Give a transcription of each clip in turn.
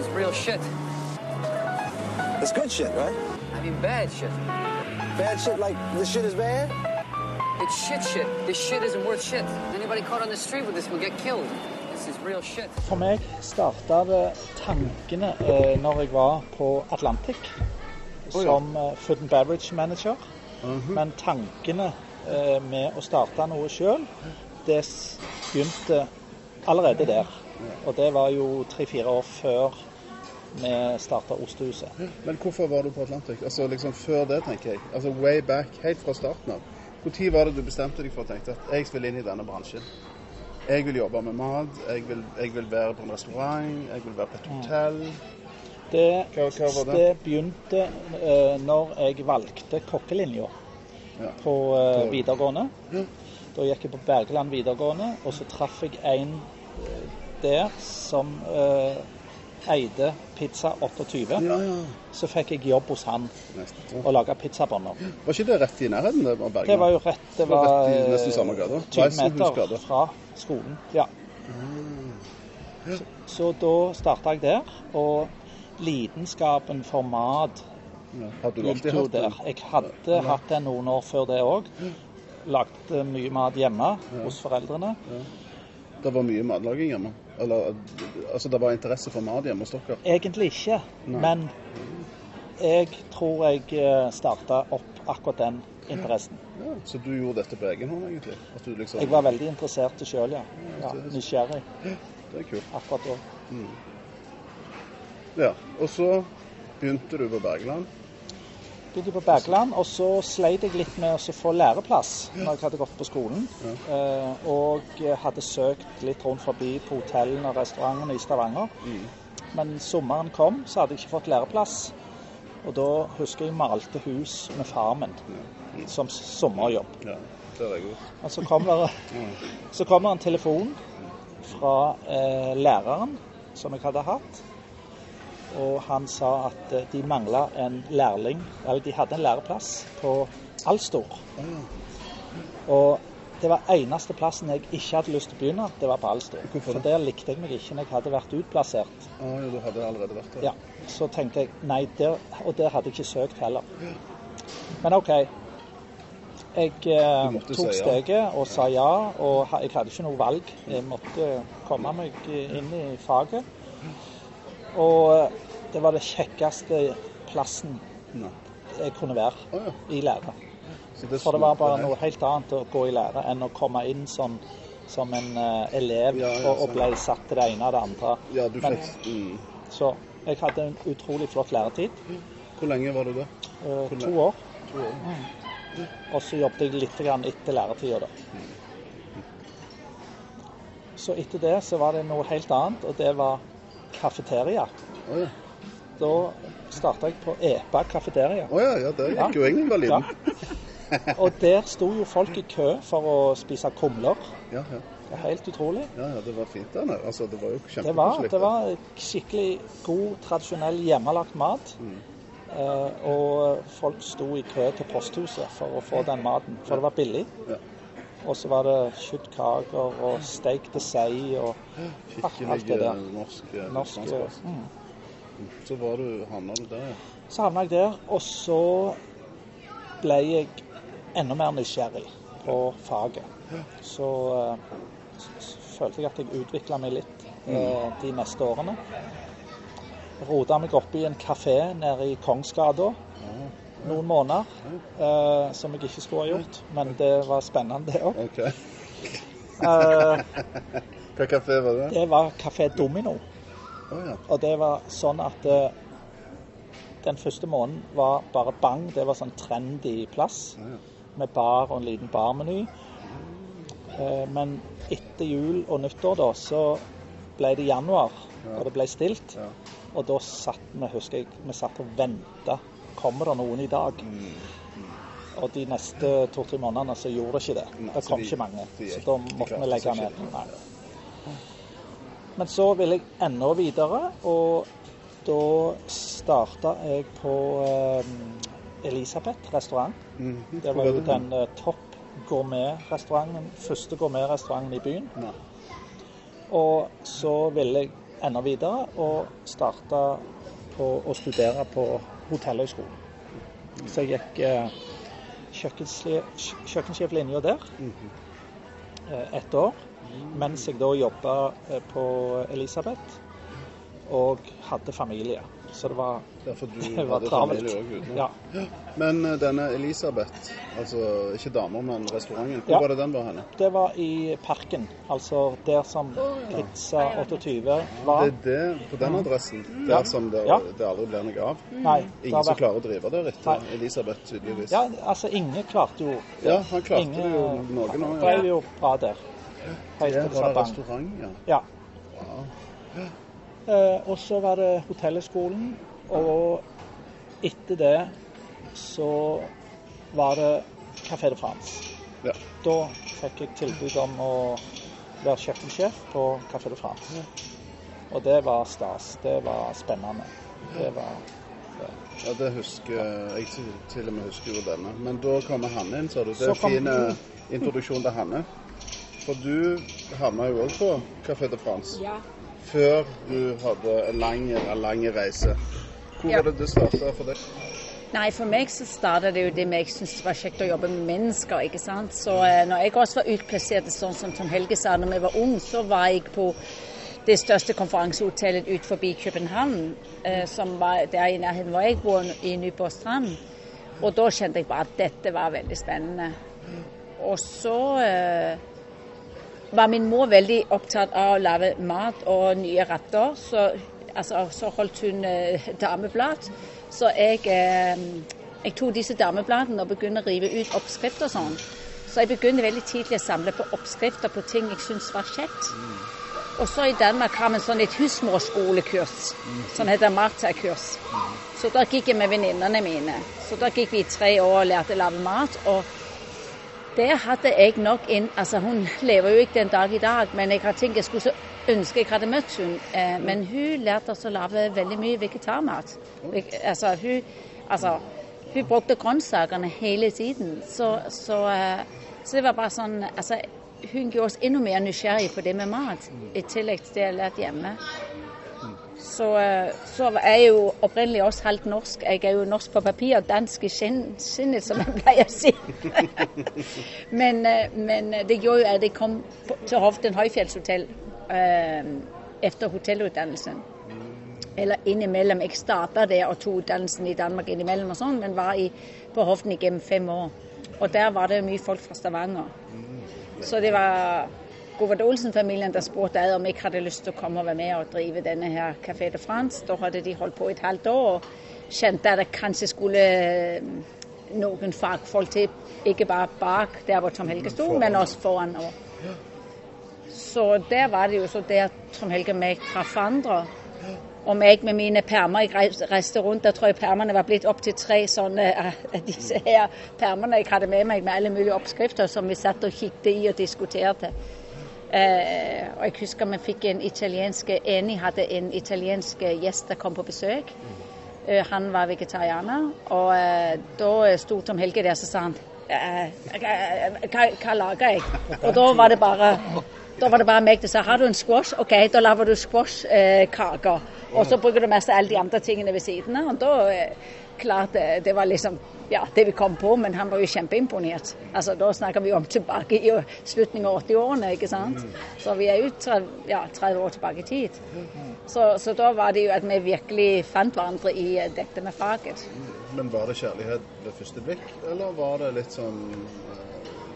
is real shit. It's good shit, right? I mean bad shit. Bad shit like this shit is bad? It's shit shit. This shit isn't worth shit. Anybody caught on the street with this will get killed. This is real shit. For meg starta det tankene eh, når jeg var på Atlantic som eh, food and beverage manager. Men tankene eh, med å starte noe sjøl, det begynte allerede der. Og det var jo tre-fire år før vi starta Ostehuset. Men hvorfor var du på Atlantic? Altså liksom Før det, tenker jeg. Altså Way back, helt fra starten av. Når var det du bestemte deg for å tenke at jeg vil inn i denne bransjen? Jeg vil jobbe med mat, jeg vil, jeg vil være på en restaurant, jeg vil være på et hotell. Det, Hva- hva det? det begynte uh, når jeg valgte kokkelinja Ja. på uh, videregående. Ja. Da gikk jeg på Bergeland videregående, og så traff jeg en eh, der som eh, eide Pizza 28. Ja, ja. Så fikk jeg jobb hos han og laga pizzabånder. Var ikke det rett i nærheten av Bergen? Det var jo rett Det Det var var rett i eh, nesten samme gata. 20 meter fra skolen. Ja. Så, så da starta jeg der. Og lidenskapen for mat Ja. Hadde du alltid hatt den? Jeg hadde hatt det noen år før det òg. Lagde mye mat hjemme hos foreldrene. Det var mye matlaging hjemme? Eller altså det var interesse for mat hjemme hos dere? Egentlig ikke, Nei. men jeg tror jeg starta opp akkurat den interessen. Ja, så du gjorde dette på egen hånd, egentlig? Liksom, Jeg var veldig interessert sjøl, ja. ja. Nysgjerrig Det er kult. akkurat da. Ja. Og så begynte du på Bergland. Begynte på Bergland, og så sleit jeg litt med å få læreplass når jeg hadde gått på skolen. Eh, og hadde søkt litt rundt forbi på hotellene og restaurantene i Stavanger. Men sommeren kom, så hadde jeg ikke fått læreplass. Og da husker jeg malte hus med far min som sommerjobb. Ja, det gjort. Og så kommer, så en telefon fra eh, læreren som jeg hadde hatt. Og han sa at eh, de mangla en lærling, eller de hadde en læreplass på Alstor. Og det var eneste plassen jeg ikke hadde lyst til å begynne, det var på Alstor. For der likte jeg meg ikke når jeg hadde vært utplassert. Ja, du hadde allerede vært der? Ja, Så tenkte jeg nei, der, og der hadde jeg ikke søkt heller. Men OK. Jeg eh, tok ja. steget og sa ja, og jeg hadde ikke noe valg. Jeg måtte komme meg inn i faget. Og eh, det var det kjekkeste plassen jeg kunne være i lære. Så For det var bare noe helt annet å gå i lære enn å komme inn sånn som en uh, elev Ja, ja, og, og sånn. ble satt til det ene og det andre. Ja, du fikk mm. Så jeg hadde en utrolig flott læretid. Hvor lenge var du der? Uh, to år. To år. Og så jobbet jeg litt grann etter læretida, da. Så etter det så var det noe helt annet, og det var kafeteria. Oh, ja. Da starta jeg på Epa kafeteria. Å ja, ja, der gikk jo jeg da liten. Ja. Og der sto jo folk i kø for å spise kumler. Ja, ja. Det er helt utrolig. Ja, ja, det var fint der nede. Altså, det var jo Det var, kjempekoselig. det var skikkelig god, tradisjonell hjemmelagt mat. Eh, og folk sto i kø til posthuset for å få den maten, for det var billig. Ja. Og så var det kjøttkaker og steik til sei og alt det der. eh, norsk eh, Norsk eh, mm. Så var du, havna du der. Så havna jeg der, og så ble jeg enda mer nysgjerrig på faget. Så så s- s- følte jeg at jeg utvikla meg litt eh, de neste årene. Rota meg opp i en kafé nede i Kongsgata noen måneder, eh, som jeg ikke skulle ha gjort. Men det var spennende, det òg. Okay. Eh, Hva kafé var det? det var Kafé Domino. Oh, ja. Og det var sånn at eh, den første måneden var bare bang. Det var sånn trendy plass ja. med bar og en liten barmeny. Eh, men etter jul og nyttår da, så ble det januar, og det ble stilt. Ja. Og da satt vi, husker jeg, vi satt og venta. Kommer det noen i dag? Mm. Og de neste to-tre månedene så gjorde det ikke det. Nei, Det kom de- ikke mange. de Så da måtte vi legge ned. Nei. Men så ville jeg enda videre, og da starta jeg på eh, Elisabeth restaurant. Mhm. Det var jo den eh, topp gourmetrestauranten, første gourmetrestauranten i byen. Nei. Og så ville jeg enda videre og starta å studere på hotellhøgskolen. Så jeg gikk eh, kjøkkensjeflinja der eh, ett år. Mens jeg da jobba eh, på Elisabeth og hadde familie. Så det var, Derfor du det var hadde travelt. familie ute. Ja. Men eh, denne Elisabeth, altså ikke damer, men restauranten, hvor Ja. var det den var henne? Det var i Parken, altså der som Pizza 28 var. Det er det, på den adressen, der som det, Ja. det aldri blir noe av. Nei, det Ingen har som vært klarer å drive der etter Nei. Elisabeth, tydeligvis. Ja, altså Inge klarte jo Ja, han klarte Inge det jo noe nå. Ja. drev jo bra der. Det til var det Sabang. restaurant, ja. Ja. Eh, og så var det hotellhøgskolen, og etter det så var det Café de France. Ja. Da fikk jeg tilbud om å være kjøkkensjef på Café de France. Og det var stas. Det var spennende. Det var Ja, det husker jeg til, til og med husker jo denne. Men da kommer Hanne inn, sa du. Det er en fin eh, introduksjon til Hanne. For du havna jo òg på Café de France Ja. Før du hadde en lang, lang reise. Hvor Ja. var det det starta for deg? Nei, for meg så starta det jo det med jeg syntes det var kjekt å jobbe med mennesker. ikke sant? Så eh, når jeg også var utplassert sånn som Tom Helge sa når jeg var ung, så var jeg på det største konferansehotellet ut forbi København, eh, som var der i nærheten hvor jeg bor, i Nyborg strand. Og da kjente jeg bare at dette var veldig spennende. Og så eh, var min mor veldig opptatt av å lage mat og nye retter. Så, altså, så holdt hun eh, dameblad. Så jeg, eh, jeg tok disse damebladene og begynte å rive ut oppskrifter og sånn. Så jeg begynte veldig tidlig å samle på oppskrifter på ting jeg syntes var kjekt. Og så i Danmark har vi sånn et husmorskolekurs som heter Marta-kurs. Så da gikk jeg med venninnene mine. Så da gikk vi i tre år og lærte å lage mat. og der hadde jeg nok inn altså Hun lever jo ikke den dag i dag, men jeg har tenkt jeg skulle ønske jeg hadde møtt hun. Eh, men hun lærte oss å lage veldig mye vegetarmat. Altså, hun, altså, hun brukte grønnsakene hele tiden. Så, så, eh, så det var bare sånn altså, Hun gjorde oss enda mer nysgjerrig på det med mat, i tillegg til det jeg lærte hjemme. Så, eh, så er jeg jo opprinnelig også halvt norsk. Jeg er jo norsk på papir og dansk i sinnet, som jeg pleier å si. men, eh, men det gjorde jo at jeg kom til Hovden høyfjellshotell eh, etter hotellutdannelsen. Eller innimellom. Jeg starta der og tok utdannelsen i Danmark innimellom, og sånn, men var i, på Hovden gjennom fem år. Og der var det mye folk fra Stavanger. Så det var Govard Olsen-familien der spurte jeg om jeg hadde lyst til å komme og være med og drive denne her Café de France. Da hadde de holdt på et halvt år og kjente at det kanskje skulle eh, noen fagfolk til. Ikke bare bak der hvor Tom Helge sto, men også foran. Og. Så der var det jo så der Tom Helge og meg traff andre. Og meg med mine permer. Jeg reis- reiste rundt. Der tror jeg permene var blitt opp til tre sånne av disse her permene jeg hadde med meg med alle mulige oppskrifter som vi satt og kikket i og diskuterte. Eh, og jeg husker vi fikk en italiensk Eni hadde en italiensk gjest der kom på besøk. Eh, han var vegetarianer. Og eh, da sto Tom Helge der så sa han eh, hva, hva lager jeg? Og da var det bare da var det bare meg som sa har du en squash? OK, da lager du squashkaker. og så bruker du mest alle de andre tingene ved siden av. Og da eh, klart det, det var liksom ja, det vi kom på, men han var jo kjempeimponert. Altså, Da snakker vi om tilbake i slutten av 80-årene, ikke sant. Så vi er jo 30, ja, 30 år tilbake i tid. Så, så da var det jo at vi virkelig fant hverandre i eh, dette med faget. Men var det kjærlighet ved første blikk, eller var det litt sånn eh,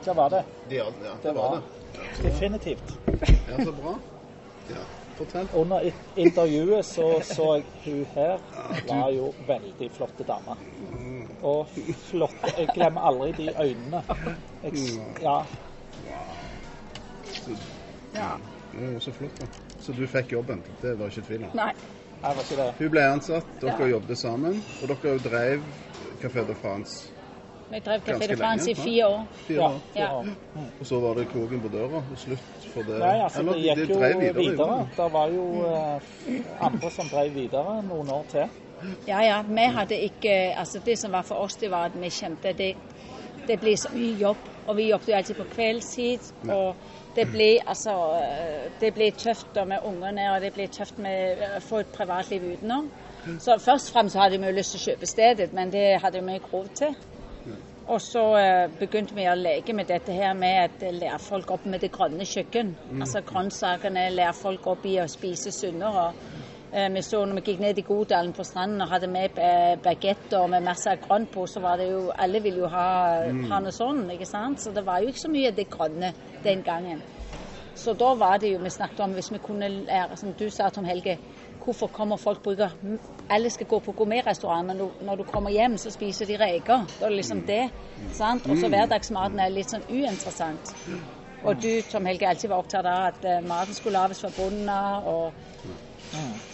Det var det. de, Ja, det, Det var var det. definitivt. Ja, så bra. Ja, fortell. Under intervjuet så så jeg hun her var jo veldig flotte dame. Og flotte Jeg glemmer aldri de øynene. Jeg, ja, Ja. Det var så flott, da. Så du fikk jobben? Det var ikke tvil om. Nei. jeg var ikke det. Hun ble ansatt, dere Ja. jobbet sammen, og dere drev Café de France Vi drev Café de France i fire år. fire Ja, år. fire Ja. år. Og så var det kroken på døra, og slutt for det. Nei, altså Eller, det de gikk jo videre. videre. Det var jo eh, andre som drev videre noen år til. Ja, ja. Vi hadde ikke Altså, det som var for oss, det var at vi kjente det det ble så mye jobb. Og vi jobbet jo alltid på kveldstid. Og Det ble, altså, eh, det ble tøft da med ungene, og det ble tøft med å få et privatliv utenom. Så først og fremst hadde vi jo lyst til å kjøpe stedet, men det hadde vi ikke råd til. Og så eh, begynte vi å leke med dette her med å lære folk opp med det grønne kjøkken. Altså grønnsakene, lære folk opp i å spise sunnere. Eh, Vi så når vi gikk ned i Godalen på stranden og hadde med eh, bagetter med masse grønt på, så var det jo Alle ville jo ha, ha noe sånn, ikke sant. Så det var jo ikke så mye av det grønne den gangen. Så da var det jo vi snakket om hvis vi kunne lære, som du sa Tom Helge, hvorfor kommer folk bruker Alle skal gå på gourmetrestaurant, men når- du kommer hjem, så spiser de reker. Da er det liksom det. sant? Og så hverdagsmaten er litt sånn uinteressant. Og du, Tom Helge, alltid var opptatt av at eh, maten skulle lages fra bunnen av. Og,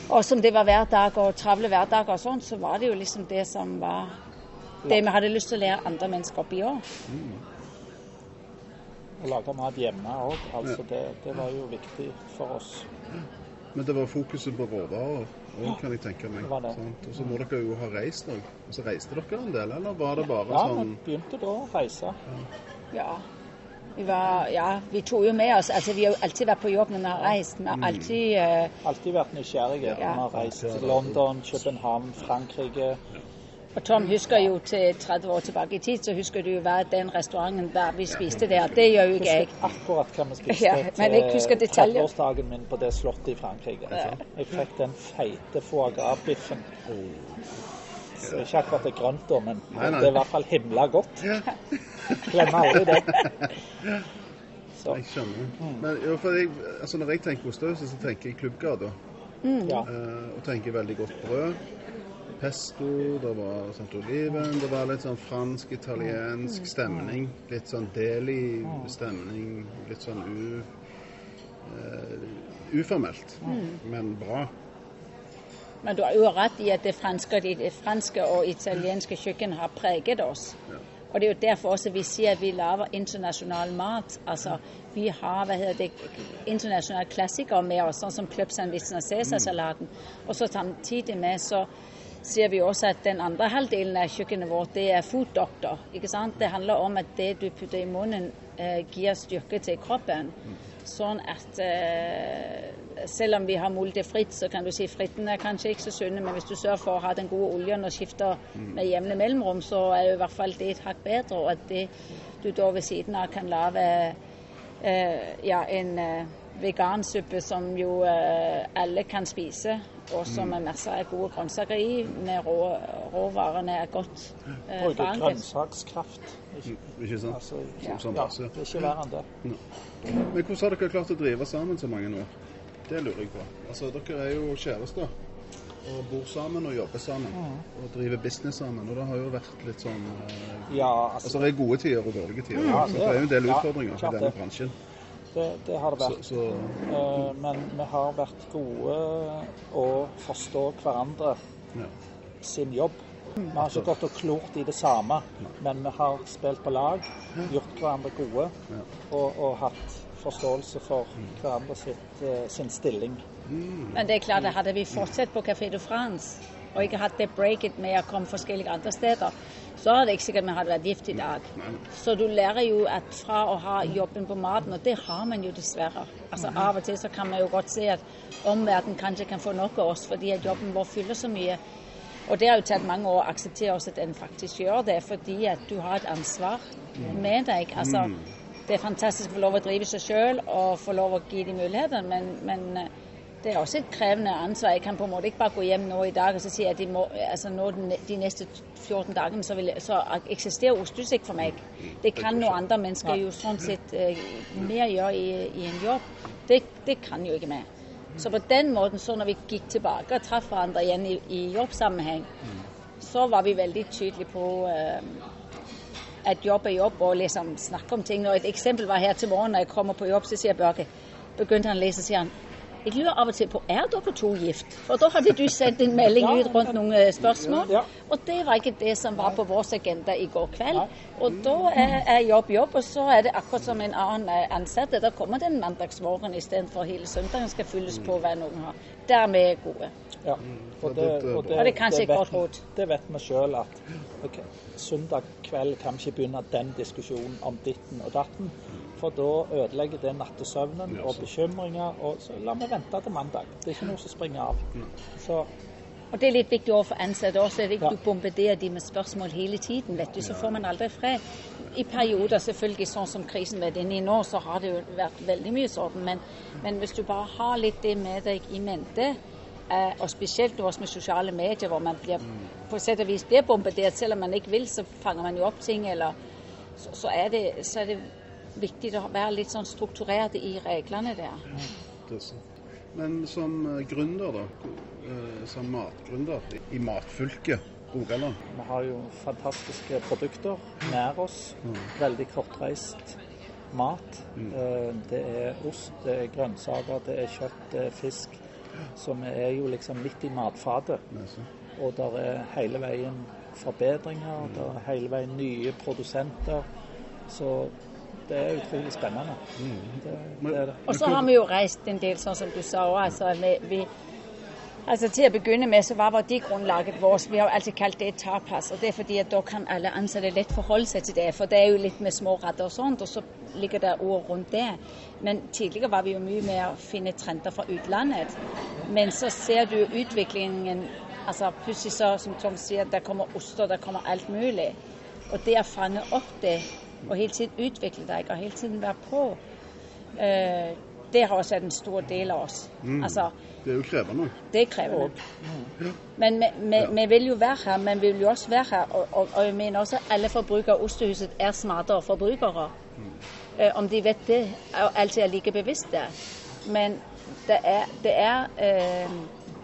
og som det var hver dag, og travle hverdager og sånn, så var det jo liksom det som var det vi hadde lyst til å lære andre mennesker opp i år. Å lage mat hjemme òg. Altså det, det var jo viktig for oss. Men det var fokuset på råvarer òg, kan jeg tenke meg. Og så må dere jo ha reist òg. Og så reiste dere en del, eller var det bare Ja, sånn vi begynte da å reise. Ja. Vi, var, ja, vi tok jo med oss altså Vi har jo alltid vært på jobb når vi har reist. Vi har alltid uh, Alltid vært nysgjerrige. Ja. Vi har reist til London, København, Frankrike. Og Tom husker jo til 30 år tilbake i tid, så husker du jo hva den restauranten der vi spiste der. Det gjør jo ikke jeg. Husker akkurat hva vi spiste Ja, men jeg husker til detaljer. 30-årsdagen min på det slottet i Frankrike. Jeg fikk den feite foie gras-biffen. Så er ikke akkurat det grønt, da, men Nei, nei. det er i hvert fall himla godt. Glemmer aldri det. Så, Jeg skjønner. Men jo, for jeg, altså når jeg tenker Ostehauset, så tenker jeg Klubbgata. ja. Eh, og tenker veldig godt brød. Pesto, det var Sant Oliven. Det var litt sånn fransk-italiensk stemning. Litt sånn deli-stemning. Litt sånn u... uh, uformelt, men bra. Men du har jo rett i at det franske, det franske og italienske kjøkken har preget oss. Og det er jo derfor også vi sier at vi lager internasjonal mat. Altså, vi har hva heter det, internasjonale klassikere med oss, sånn som clubsandwichen og cæsarsalaten. Og så samtidig med så sier vi også at den andre halvdelen av kjøkkenet vårt, det er food doctor. Ikke sant? Det handler om at det du putter i munnen, eh, gir styrke til kroppen. Sånn at eh, selv om vi har mulde fritt, så kan du si fritten er kanskje ikke så sunne, men hvis du sørger for å ha den gode oljen og skifter med jevne mellomrom, så er det i hvert fall det et hakk bedre. Og at det du da ved siden av kan lage eh, ja, en eh, vegansuppe som jo eh, alle kan spise, og som er masse av gode grønnsaker i, med rå, råvarene er godt eh, Bruke grønnsakskraft. Ikke, Ikke sant? altså, Ja. Som ja, base. det er ikke verre enn det. Men hvordan har dere klart å drive sammen så mange år? Det lurer jeg på. Altså, Dere er jo kjærester og bor sammen og jobber sammen. Og driver business sammen. Og det har jo vært litt sånn eh, Ja, Altså altså, Det er gode tider og dårlige tider. Ja, så det det er jo en del utfordringer Ja, i denne bransjen. det, det har det vært. så Eh, Men vi har vært gode å forstå hverandre ja. sin jobb. Vi har ikke gått og klort i det samme, men vi har spilt på lag, gjort hverandre gode og, og hatt forståelse for hverandre sitt, eh, sin stilling. Men det er klart hadde vi fortsatt på Café de France og ikke hatt det breaket med å komme forskjellige andre steder, så hadde det ikke sikkert vi hadde vært gift i dag. Så du lærer jo at fra å ha jobben på maten, og det har man jo dessverre. Altså Av og til så kan man jo godt se at omverdenen kanskje kan få nok av oss fordi at jobben vår fyller så mye. Og det har jo tatt mange år å akseptere også at den faktisk gjør det, fordi at du har et ansvar med deg. Altså, det er fantastisk å få lov å drive seg sjøl og få lov å gi de mulighetene, men, men eh, det er også et krevende ansvar. Jeg kan på en måte ikke bare gå hjem nå i dag og så si at de, må, altså nå de neste 14 dagene så, vil, så eksisterer ostemusikk for meg. Det kan noen andre mennesker jo sånn sett eh, mer gjøre i, i en jobb. Det, det kan jo ikke vi. Så på den måten, så når vi gikk tilbake og traff hverandre igjen i, i jobbsammenheng, så var vi veldig tydelige på eh, at jobb er jobb, og liksom snakke om ting. Og et eksempel var her til morgen når jeg kommer på jobb, så sier Børge Begynte han å lese, sier han jeg lurer av og til på er dere to gift? For da hadde du sendt en melding ut rundt noen eh, spørsmål. Og det var ikke det som var på vår agenda i går kveld. Og da er, er jobb jobb, og så er det akkurat som en annen eh, ansatt. Da kommer det en mandagsmorgen istedenfor hele søndagen skal fylles på hva noen har. Der er vi gode. Ja. Og det, og det, Og det er kanskje et vet godt. Det vet vi sjøl at okay, søndag kveld kan vi ikke begynne den diskusjonen om ditten og datten. For da ødelegger det nattesøvnen og bekymringer. Og så la vi vente til mandag. Det er ikke noe som springer av. Så Og det er litt viktig overfor ansatte også, at ikke Ja. du bombarderer de med spørsmål hele tiden, vet du, så får man aldri fred. I perioder, selvfølgelig sånn som krisen har vært inne i nå, så har det jo vært veldig mye sånn, men, men hvis du bare har litt det med deg i mente, eh, og spesielt nå også med sosiale medier, hvor man blir, på sett og vis blir bombardert, selv om man ikke vil, så fanger man jo opp ting, eller så, så, er, det, så er det viktig å være litt sånn strukturert i reglene der. Er. Men som eh, gründer, da. eh, Som matgründer i- matfylket Rogaland. vi har jo fantastiske produkter nær oss. Veldig kortreist mat. Eh, Det er ost, det er grønnsaker, det er kjøtt, det er fisk. Så vi er jo liksom midt i matfatet. Og der er hele veien forbedringer, der er hele veien nye produsenter. Så det er utrolig spennende. Det, det er det. Og så har vi jo reist en del, sånn som du sa òg. Altså, altså til å begynne med så var verdigrunnlaget vårt Vi har jo alltid kalt det tapas. Og det er fordi at da kan alle ansatte lett forholde seg til det. For det er jo litt med små radder og sånt, og så ligger det ord rundt det. Men tidligere var vi jo mye med å finne trender fra utlandet. Men så ser du utviklingen altså Plutselig så, som Tom sier, der kommer oster, der kommer alt mulig. Og det å fange opp det, og hele tiden utvikle deg, og hele tiden være på, eh, det har også vært en stor del av oss. Altså, Det er jo krevende. det krever det. Men vi, vi, vi vil jo være her, men vi vil jo også være her. Og, og, og jeg mener også alle forbrukere av Ostehuset er smartere forbrukere. Eh, om de vet det, og alltid er like bevisste. Men det er, det er eh,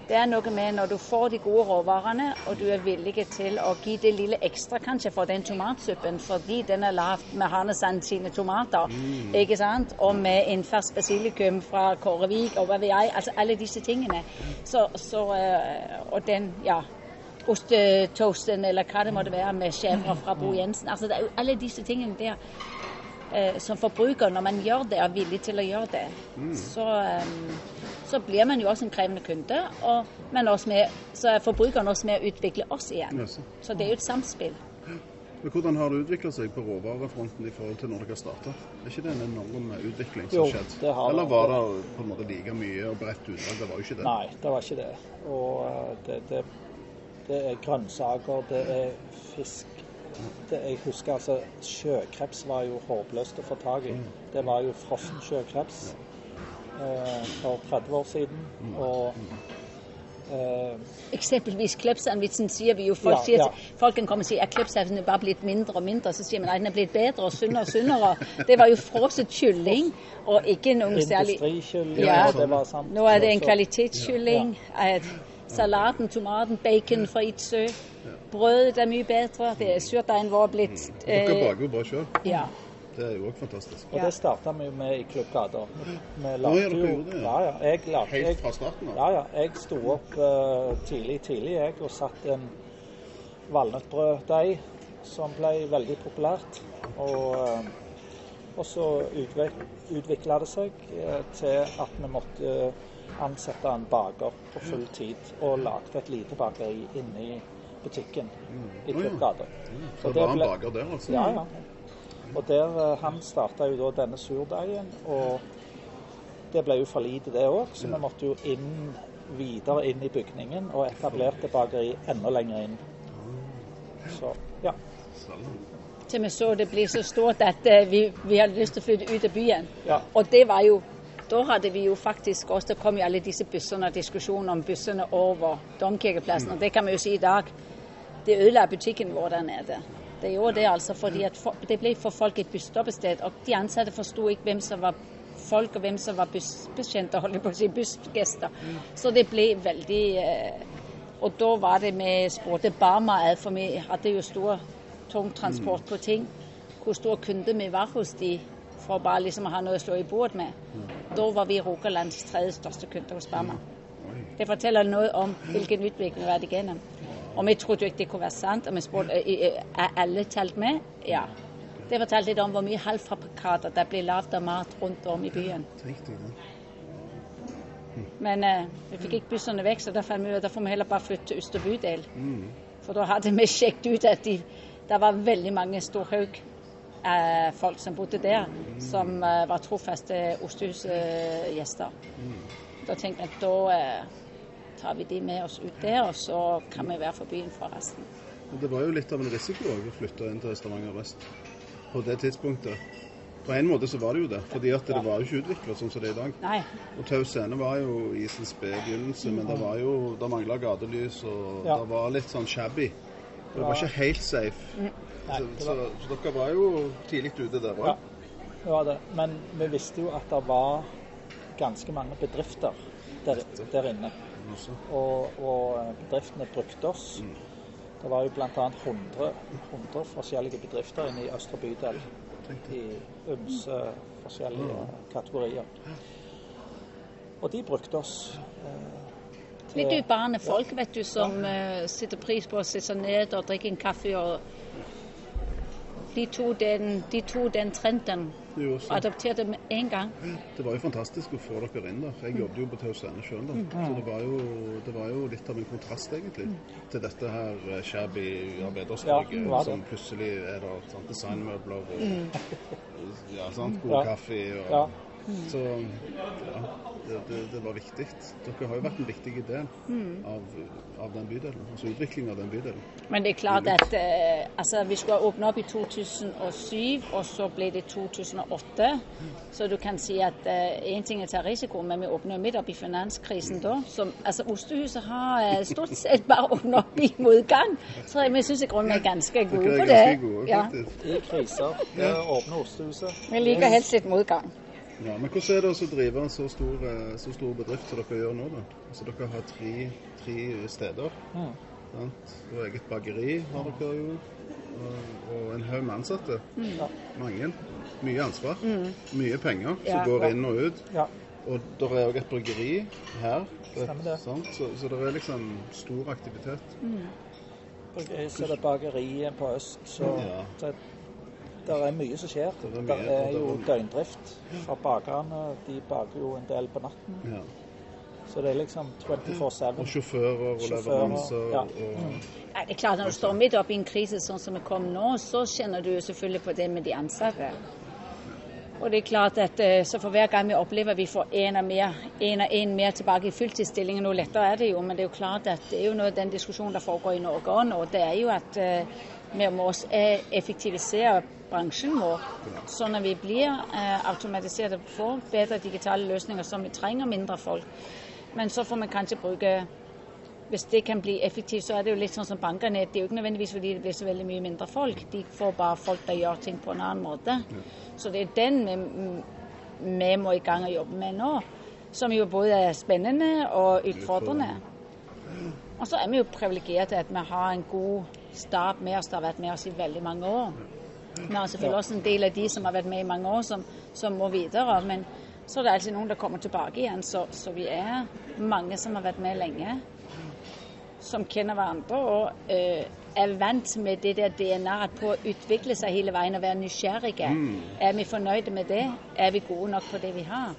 det er noe med når du får de gode råvarene, og du er villig til å gi det lille ekstra kanskje for den tomatsuppen, fordi den er lagd med Hanesand sine tomater, ikke sant? og med en fersk basilikum fra Kårevik og hva vet jeg. Altså alle disse tingene. Så, så, eh, og den, ja Ostetoasten eller hva det måtte være med chèvre fra Bo Jensen. Altså det er jo alle disse tingene der eh, som forbruker, når man gjør det, er villig til å gjøre det, så, eh, så blir man jo også en krevende kunde. Og, men også med, så er forbrukeren også med å utvikle oss igjen. Yes. Så det er jo et samspill. Men Hvordan har det utvikla seg på råvarefronten i forhold til når dere starta? Er ikke det en enorm utvikling som Jo, skjedd? det har Eller var det på en måte like mye og bredt utvalg? Det var jo ikke det. Nei, det var ikke det. Og eh, det, det, det er grønnsaker, det er fisk. Det, jeg husker altså Sjøkreps var jo håpløst å få tak i. Det var jo frossen sjøkreps eh, for 30 år siden. Og Uh, Eksempelvis Kleppsandvitsen sier vi jo. Folk, Ja, sier, ja. folk kan komme og si at Kleppsandvitsen er bare blitt mindre og mindre. Så sier man at den er blitt bedre og sunnere og sunnere. Det var jo frosset kylling og ikke noen særlig industrikylling, Ja. og det var sant. Nå er det en kvalitetskylling. At Salaten, tomaten, bacon fra Idsø. Brødet er mye bedre. Det er Surdeigen vår blitt Dere eh, baker jo bare sjøl. Ja. Det er jo òg fantastisk. Og det starta vi jo med i Klubbgata. Vi ja, lagde jo Ja, ja. ja. Jeg lagde Helt fra starten av? Ja, ja. Jeg sto opp uh, tidlig, tidlig jeg, og satt en valnøttbrøddeig som ble veldig populært. Og, eh, og så utvikla det seg til at vi måtte ansette en baker på full tid, og lagde et lite bakeri inne i butikken i Å, Mm. Så det var en baker der, altså? Ja, ja. Og der, eh, Han starta jo da denne surdeigen, og det ble jo for lite det òg, så vi måtte jo inn videre inn i bygningen og etablerte bakeri enda lenger inn. Så ja. Til vi så det ble så stort at eh, vi, vi hadde lyst til å flytte ut av byen. Ja. Og det var jo Da hadde vi jo faktisk også Det kom jo alle disse bussene og diskusjoner om bussene over Domkirkeplassen. Og det kan vi jo si i dag. Det ødela butikken vår der nede. Det gjorde det altså fordi det ble for folk et busstoppested. Og de ansatte forsto ikke hvem som var folk, og hvem som var bussbetjenter, holdt jeg på å si, bussgjester. Så det ble veldig eh, Og da var det vi spurte Barma for vi hadde jo stor tungtransport på ting. Hvor stor kunde vi var hos de for bare liksom å ha noe å slå i bordet med. Da var vi Rogalands tredje største kunde hos Barma. Det forteller noe om hvilken utvikling vi har vært igjennom. Og vi trodde jo ikke det kunne være sant. Og vi spurte eh, eh, er alle telt med. Ja. Det fortalte litt om hvor mye halvfabrikater det blir lagd av mat rundt om i byen. Riktig, deg. Men eh, vi fikk ikke bussene vekk, så da fant vi ut at da får vi heller bare flytte til Øster bydel. For da hadde vi sjekket ut at de, det var veldig mange storhaug eh, folk som bodde der, som var trofaste Ostehus-gjester. Da tenkte jeg at da tar vi de med oss ut der, og så kan vi være for byen for resten. Men Det var jo litt av en risiko å flytte inn til Stavanger vest på det tidspunktet. På en måte så var det jo det, fordi at det var jo ikke utvikla sånn som det er i dag. Nei, Og Tau Scene var jo i sin spede begynnelse, men det var jo, det mangla gatelys, og Ja. det var litt sånn shabby. Det var ikke helt safe. Nei, Så, så, så dere var jo tidlig ute der Ja. òg. det var det. Men vi visste jo at det var ganske mange bedrifter der, der inne. Og, og bedriftene brukte oss. Det var jo bl.a. 100, 100 forskjellige bedrifter inne i Østre bydel i ymse forskjellige kategorier. Og de brukte oss. eh, til- litt urbane folk, vet du, som ja. uh, sitter pris på å sitte ned og drikke en kaffe. og de to den, de to den trenden og adopterte med en gang. Det var jo fantastisk å få dere inn der. Jeg jobbet jo på Tau Scene sjøl da. Så det var, jo, det var jo litt av en kontrast, egentlig, til dette her eh, shabby Ja, arbeiderstrøket det som plutselig er der sant, designmøbler og ja, sant, god kaffe. Og, Ja. Så ja, det, det, det var viktig. Dere har jo vært en viktig del av, av den bydelen, altså utviklingen av den bydelen. Men det er klart at eh, altså, vi skulle ha åpnet opp i 2007, og så ble det 2008. Så du kan si at én ting er å ta risiko, men vi åpner midt opp i finanskrisen da. Som, altså, Ostehuset har eh, stort sett bare åpnet opp i motgang. Så vi syns i grunnen vi er ganske gode Dere på er det. ganske gode, Ja, faktisk. I kriser. Det åpner Ostehuset. vi liker helst litt motgang. Ja, men hvordan er det å drive en så stor, eh, så stor bedrift som dere gjør nå? da? Altså Dere har tre, tre steder. Mm. Sant? Og eget bakeri har dere jo. Og, og en haug med ansatte. Mange. Mye ansvar. Mye penger som Ja. går inn og ut. Ja. Og det er òg et bryggeri her. Stemmer det. Sant? Så, så det er liksom stor aktivitet. Så er det bakeriet på øst. Så Ja. Det, er mye som skjer. Det er mye, Det er jo døgndrift fra bakerne. De baker jo en del på natten. Ja. Så det er liksom 24-7. Og sjåfører og leveranser. ja. Mm. Det er klart Når du står midt oppe i en krise sånn som vi kom nå, så kjenner du selvfølgelig på det med de ansatte. Og det er klart at eh, så for hver gang vi opplever at vi får en og mer, en og en mer tilbake i fulltidsstillingen, noe lettere er det jo, men det er jo klart at det er jo noe den diskusjonen der foregår i Norge òg nå. Det er jo at eh, vi må eh, effektivisere bransjen vår, sånn at vi blir eh, automatiserte, får bedre digitale løsninger som vi trenger mindre folk. Men så får vi kanskje bruke hvis det kan bli effektivt, så er det jo litt sånn som bankene. Det er jo ikke nødvendigvis fordi det blir så veldig mye mindre folk. De får bare folk der gjør ting på en annen måte. Så det er den vi, vi må i gang og jobbe med nå. Som jo både er spennende og utfordrende. Og så er vi jo privilegerte at vi har en god stab med oss. Det har vært med oss i veldig mange år. Vi har selvfølgelig også en del av de som har vært med i mange år, som, som må videre. Men så er det alltid noen der kommer tilbake igjen. Så, så vi er mange som har vært med lenge som kjenner hverandre og øh, er vant med det der DNA-et på å utvikle seg hele veien og være nysgjerrige. Er vi fornøyde med det? Er vi gode nok på det vi har?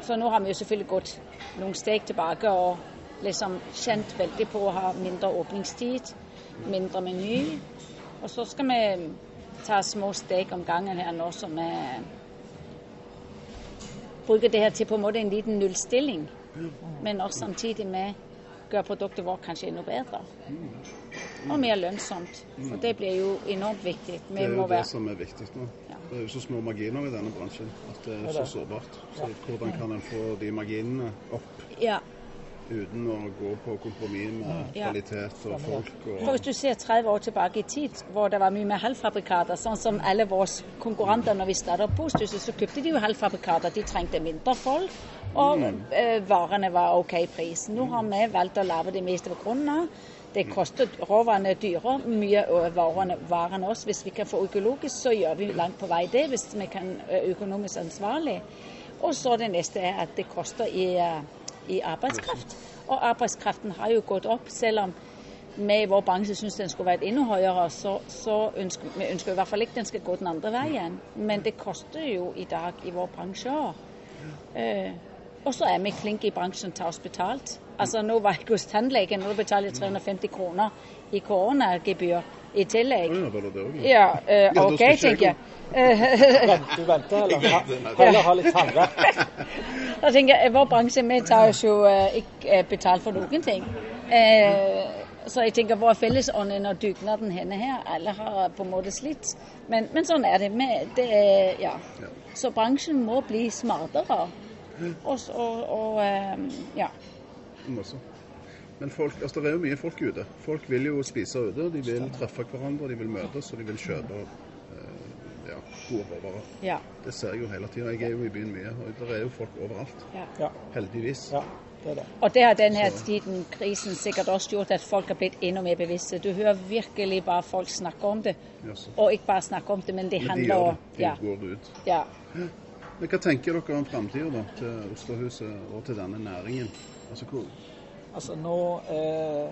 Så nå har vi jo selvfølgelig gått noen steg tilbake og liksom kjent veldig på å ha mindre åpningstid, mindre meny. Og så skal vi ta små steg om gangen her nå som vi bruker det her til på en måte en liten nullstilling, men også samtidig med gjøre produktet vårt kanskje enda bedre. Og mer lønnsomt. For det blir jo enormt viktig. Vi Det er må jo det være som er viktig nå. Ja. Det er jo så små marginer i denne bransjen at det er så sårbart. Så hvordan kan en få de marginene opp ja. Uten å gå på kompromiss med kvalitet og folk? For hvis du ser 30 år tilbake i tid, hvor det var mye mer halvfabrikater, sånn som alle våre konkurrenter når vi startet Posthuset, så kjøpte de jo halvfabrikater. De trengte mindre folk, og eh, varene var OK pris. Nå har vi valgt å lage det meste på grunnen av. Det koster råvarene dyre, mye varene, varene også. Hvis vi kan få økologisk, så gjør vi langt på vei det, hvis vi kan økonomisk ansvarlig. Og så det neste er at det koster i, eh, i arbeidskraft. Og arbeidskraften har jo gått opp, selv om vi i vår bransje syns den skulle vært enda høyere, så, så ønsker vi ønsker i hvert fall ikke den skal gå den andre veien. Men det koster jo i dag i vår bransje òg. Eh, og så er vi flinke i bransjen til å oss betalt. Altså Nå var jeg hos tannlegen, nå betaler jeg 350 kroner i koronagebyr. I tillegg. Ja, var det det også? Ja, eh, OK, tenker jeg. Vent, du venter, eller, ha, ha litt tannverk. Da tenker jeg, Vår bransje vi tar oss jo eh, ikke eh, betalt for noen ting. Eh, så jeg tenker hvor er fellesånden og dugnaden henne her? Alle har på en måte slitt. Men, men sånn er det. Med, det er, ja. Så bransjen må bli smartere. Og, og, og eh, ja. Masse. Men folk, altså, det er jo mye folk ute. Folk vil jo spise ute. De vil treffe hverandre, de vil møtes og de vil kjøpe eh, ja, gode råvarer. ja. Det ser jeg jo hele tida. Jeg er jo i byen mye, og det er jo folk overalt. Ja, Heldigvis. ja, det er det. Og det har denne tiden, krisen, sikkert også gjort at folk har blitt enda mer bevisste. Du hører virkelig bare folk snakke om det. Yes. Og ikke bare snakke om det, men det Men de handler gjør om det. De ja, går ut. ja. Men Hva tenker dere om framtida til Oslohuset og til denne næringen? Altså, hvor, Altså, nå eh,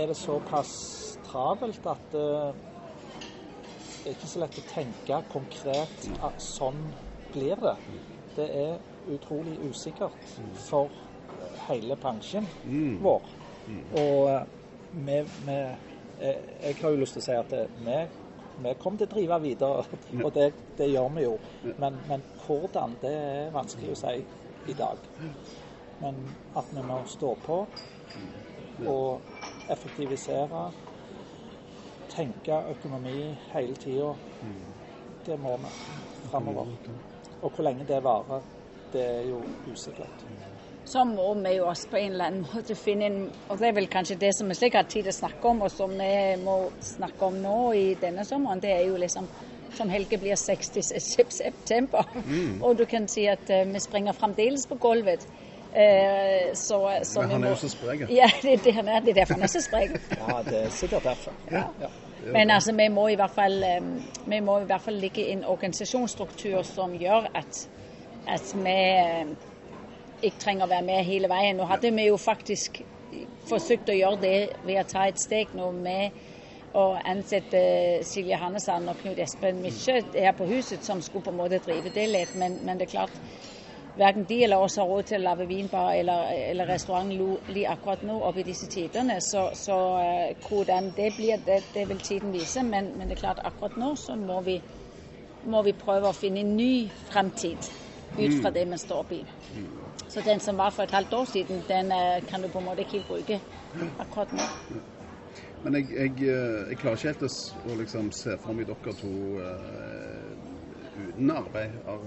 er det såpass travelt at eh, det er ikke så lett å tenke konkret at sånn blir det. Det er utrolig usikkert for eh, hele bransjen vår. Og eh, vi, vi eh, Jeg har jo lyst til å si at det, vi, vi kommer til å drive videre, og det, det gjør vi jo. Men, men hvordan, det er vanskelig å si i dag. Men at vi må stå på og effektivisere, tenke økonomi hele tida, det må vi framover. Og hvor lenge det varer, det er jo usikkert. Så må vi jo også på en eller annen måte finne en Og det er vel kanskje det som vi ikke har tid til å snakke om, og som vi må snakke om nå i denne sommeren, det er jo liksom som Helge blir 60 september. september. Og du kan si at eh, vi springer fremdeles på gulvet. Eh, så, så Men han er jo så sprek. Ja, det er det er. Det er derfor han er så sprek. Ja, det er sikkert derfor. Ja. Men altså, vi må i hvert fall, eh, vi må i hvert fall ligge i en organisasjonsstruktur som gjør at, at vi eh, ikke trenger å være med hele veien. Nå hadde vi jo faktisk forsøkt å gjøre det ved å ta et steg nå med å ansette Silje Hannesand og Knut Espen Mykje her på huset, som skulle på en måte drive det litt. Men, men det er klart, verken de eller oss har råd til å lage vinbar eller, eller restaurant akkurat nå oppe i disse tidene. Så, så eh, hvordan det blir, det, det vil tiden vise. Men, men det er klart, akkurat nå så må vi, må vi prøve å finne en ny fremtid ut fra det vi står oppe i. Så den som var for et halvt år siden, den eh, kan du på en måte ikke bruke akkurat nå. Men jeg, jeg, eh, jeg klarer ikke helt å, liksom se for meg dere to uh, uten arbeid. Av,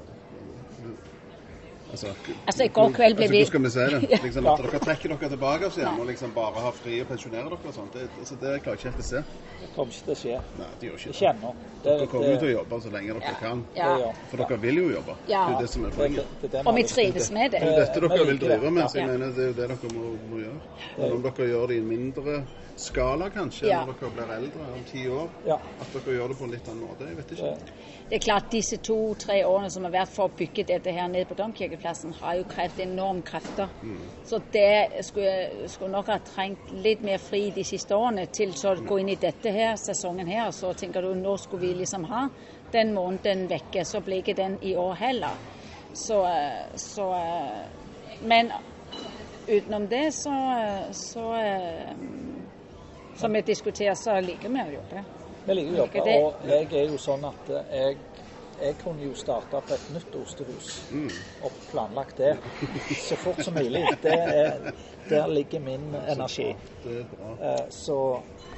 altså, Altså, i går kveld ble vi altså, Hvordan skal vi si det? Liksom, at dere trekker dere tilbake oss igjen og liksom bare har fri og pensjonerer dere og sånt. Det, altså, det klarer jeg ikke helt å se. Det kommer ikke til å skje. Nei, det gjør ikke Ikke det. Dere kommer jo til å jobbe så lenge dere kan. Ja. For dere vil jo jobbe. Ja. Det er det som er poenget. det, det Og vi trives med det. Det er jo dette dere vil drive med, så jeg Ja. mener det er jo det dere må, må gjøre. Men om dere gjør det i en mindre skala kanskje, Ja. når dere blir eldre, om ti år, Ja. at dere gjør det på en litt annen måte, jeg vet ikke. Det- er klart disse to-tre årene som har vært for å bygge dette her nede på Domkirkeplassen, har jo krevd enorme krefter. Så det skulle, skulle nok ha trengt litt mer fri de siste årene til så å gå inn i dette her, sesongen her. Så tenker du nå skulle vi liksom ha den måneden vekke, så blir ikke den i år heller. Så, så Men utenom det så, så Som vi diskuterer, så liker vi å jobbe. Vi liker å jobbe, og jeg er jo sånn at eh, jeg, jeg kunne jo starte på et nytt ostehus og planlagt det så fort som mulig. Det er, der ligger min energi. Det er bra. Eh, Så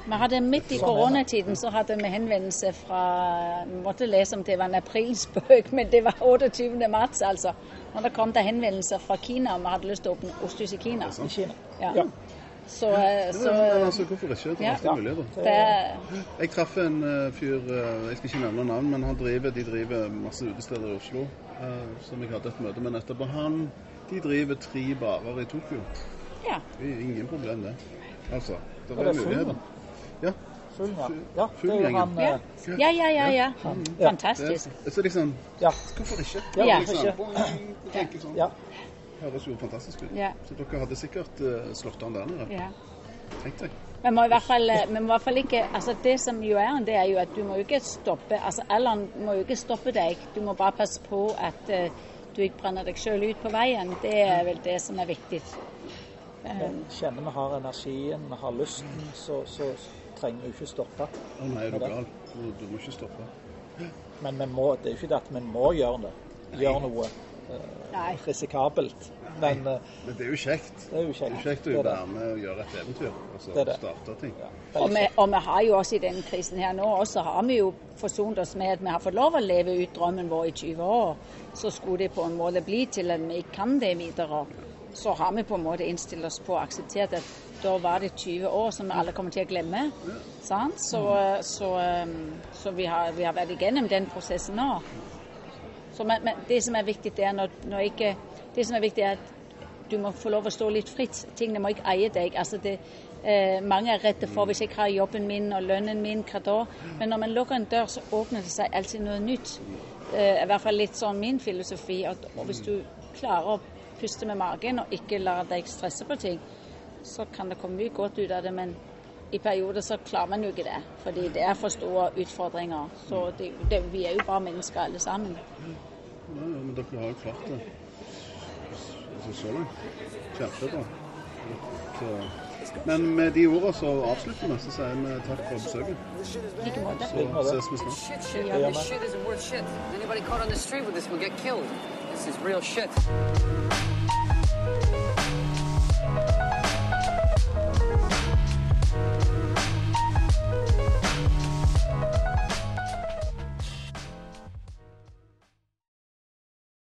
Vi hadde Midt i Sånn koronatiden så hadde vi henvendelse fra Vi måtte lese om det var en aprilspøk, men det var 28. mars, altså. Når det kom til henvendelser fra Kina om vi hadde lyst til å åpne osthus i Kina. i Kina. Ja. Ja. Så, ja, så Men altså, hvorfor ikke? Det er Ja. muligheter. det, Jeg traff en eh, fyr, eh, jeg skal ikke nevne navn, men han driver, de driver masse utesteder i Oslo, eh, som jeg hadde et møte med nettopp. Og han, de driver tre barer i Tokyo. ja. Det er ingen problem det. Altså, det er er muligheter. Ja, Full, ja. ja Full det er jo han Ja, eh, ja, ja. ja, ja. Fantastisk. det, så liksom, Ja. hvorfor ikke? Ja, liksom, ja. Høres jo fantastisk ut. Ja. Så dere hadde sikkert uh, slått an der nede. ja. Tenk deg. Vi må i hvert fall, eh, må i hvert fall ikke altså Det som jo er, det er jo at du må ikke stoppe altså Alderen må jo ikke stoppe deg. Du må bare passe på at uh, du ikke brenner deg sjøl ut på veien. Det er vel det som er viktig. vi kjenner vi har energien, vi har lysten, så, så trenger vi ikke stoppe. Å nei, er du gal? Du, du må ikke stoppe. Men vi må, det er jo ikke det at vi må gjøre det. Gjøre noe Nei. risikabelt. Men eh, Men det er jo kjekt. det er jo Det er kjekt. jo kjekt å Det være med og gjøre et eventyr. Altså Det det. starte ting. Ja, Og vi, og vi har jo også i denne krisen her nå også har vi jo forsont oss med at vi har fått lov å leve ut drømmen vår i 20 år. Så skulle det på en måte bli til at vi ikke kan det videre. Så har vi på en måte innstilt oss på og akseptert at da var det 20 år som alle kommer til å glemme. Sant? Så, så, um, så vi, har, vi har vært igjennom den prosessen nå. Så, men, men det som når, når ikke Det som er viktig, er at du må få lov å stå litt fritt. Tingene må ikke eie deg. Altså det, eh, mange er redde for hvis jeg ikke har jobben min og lønnen min, hva da? Men når man lukker en dør, så åpner det seg alltid noe nytt. Eh, I hvert fall litt sånn min filosofi. At, og hvis du klarer å puste med magen og ikke lar deg stresse på ting, så kan det komme mye godt ut av det. Men i perioder så klarer man jo ikke det, fordi det er for store utfordringer. Så det, det, vi er jo bare mennesker alle sammen. Ja, ja, men dere har jo klart det. Altså, så langt. Kjempebra. Så. Men med de ordene så avslutter vi, så sier vi takk for besøket. Like måte. Så ses vi snart. Shit, shit. Yeah. This shit isn't worth shit. Anybody caught on the street with this will get killed. This is real shit.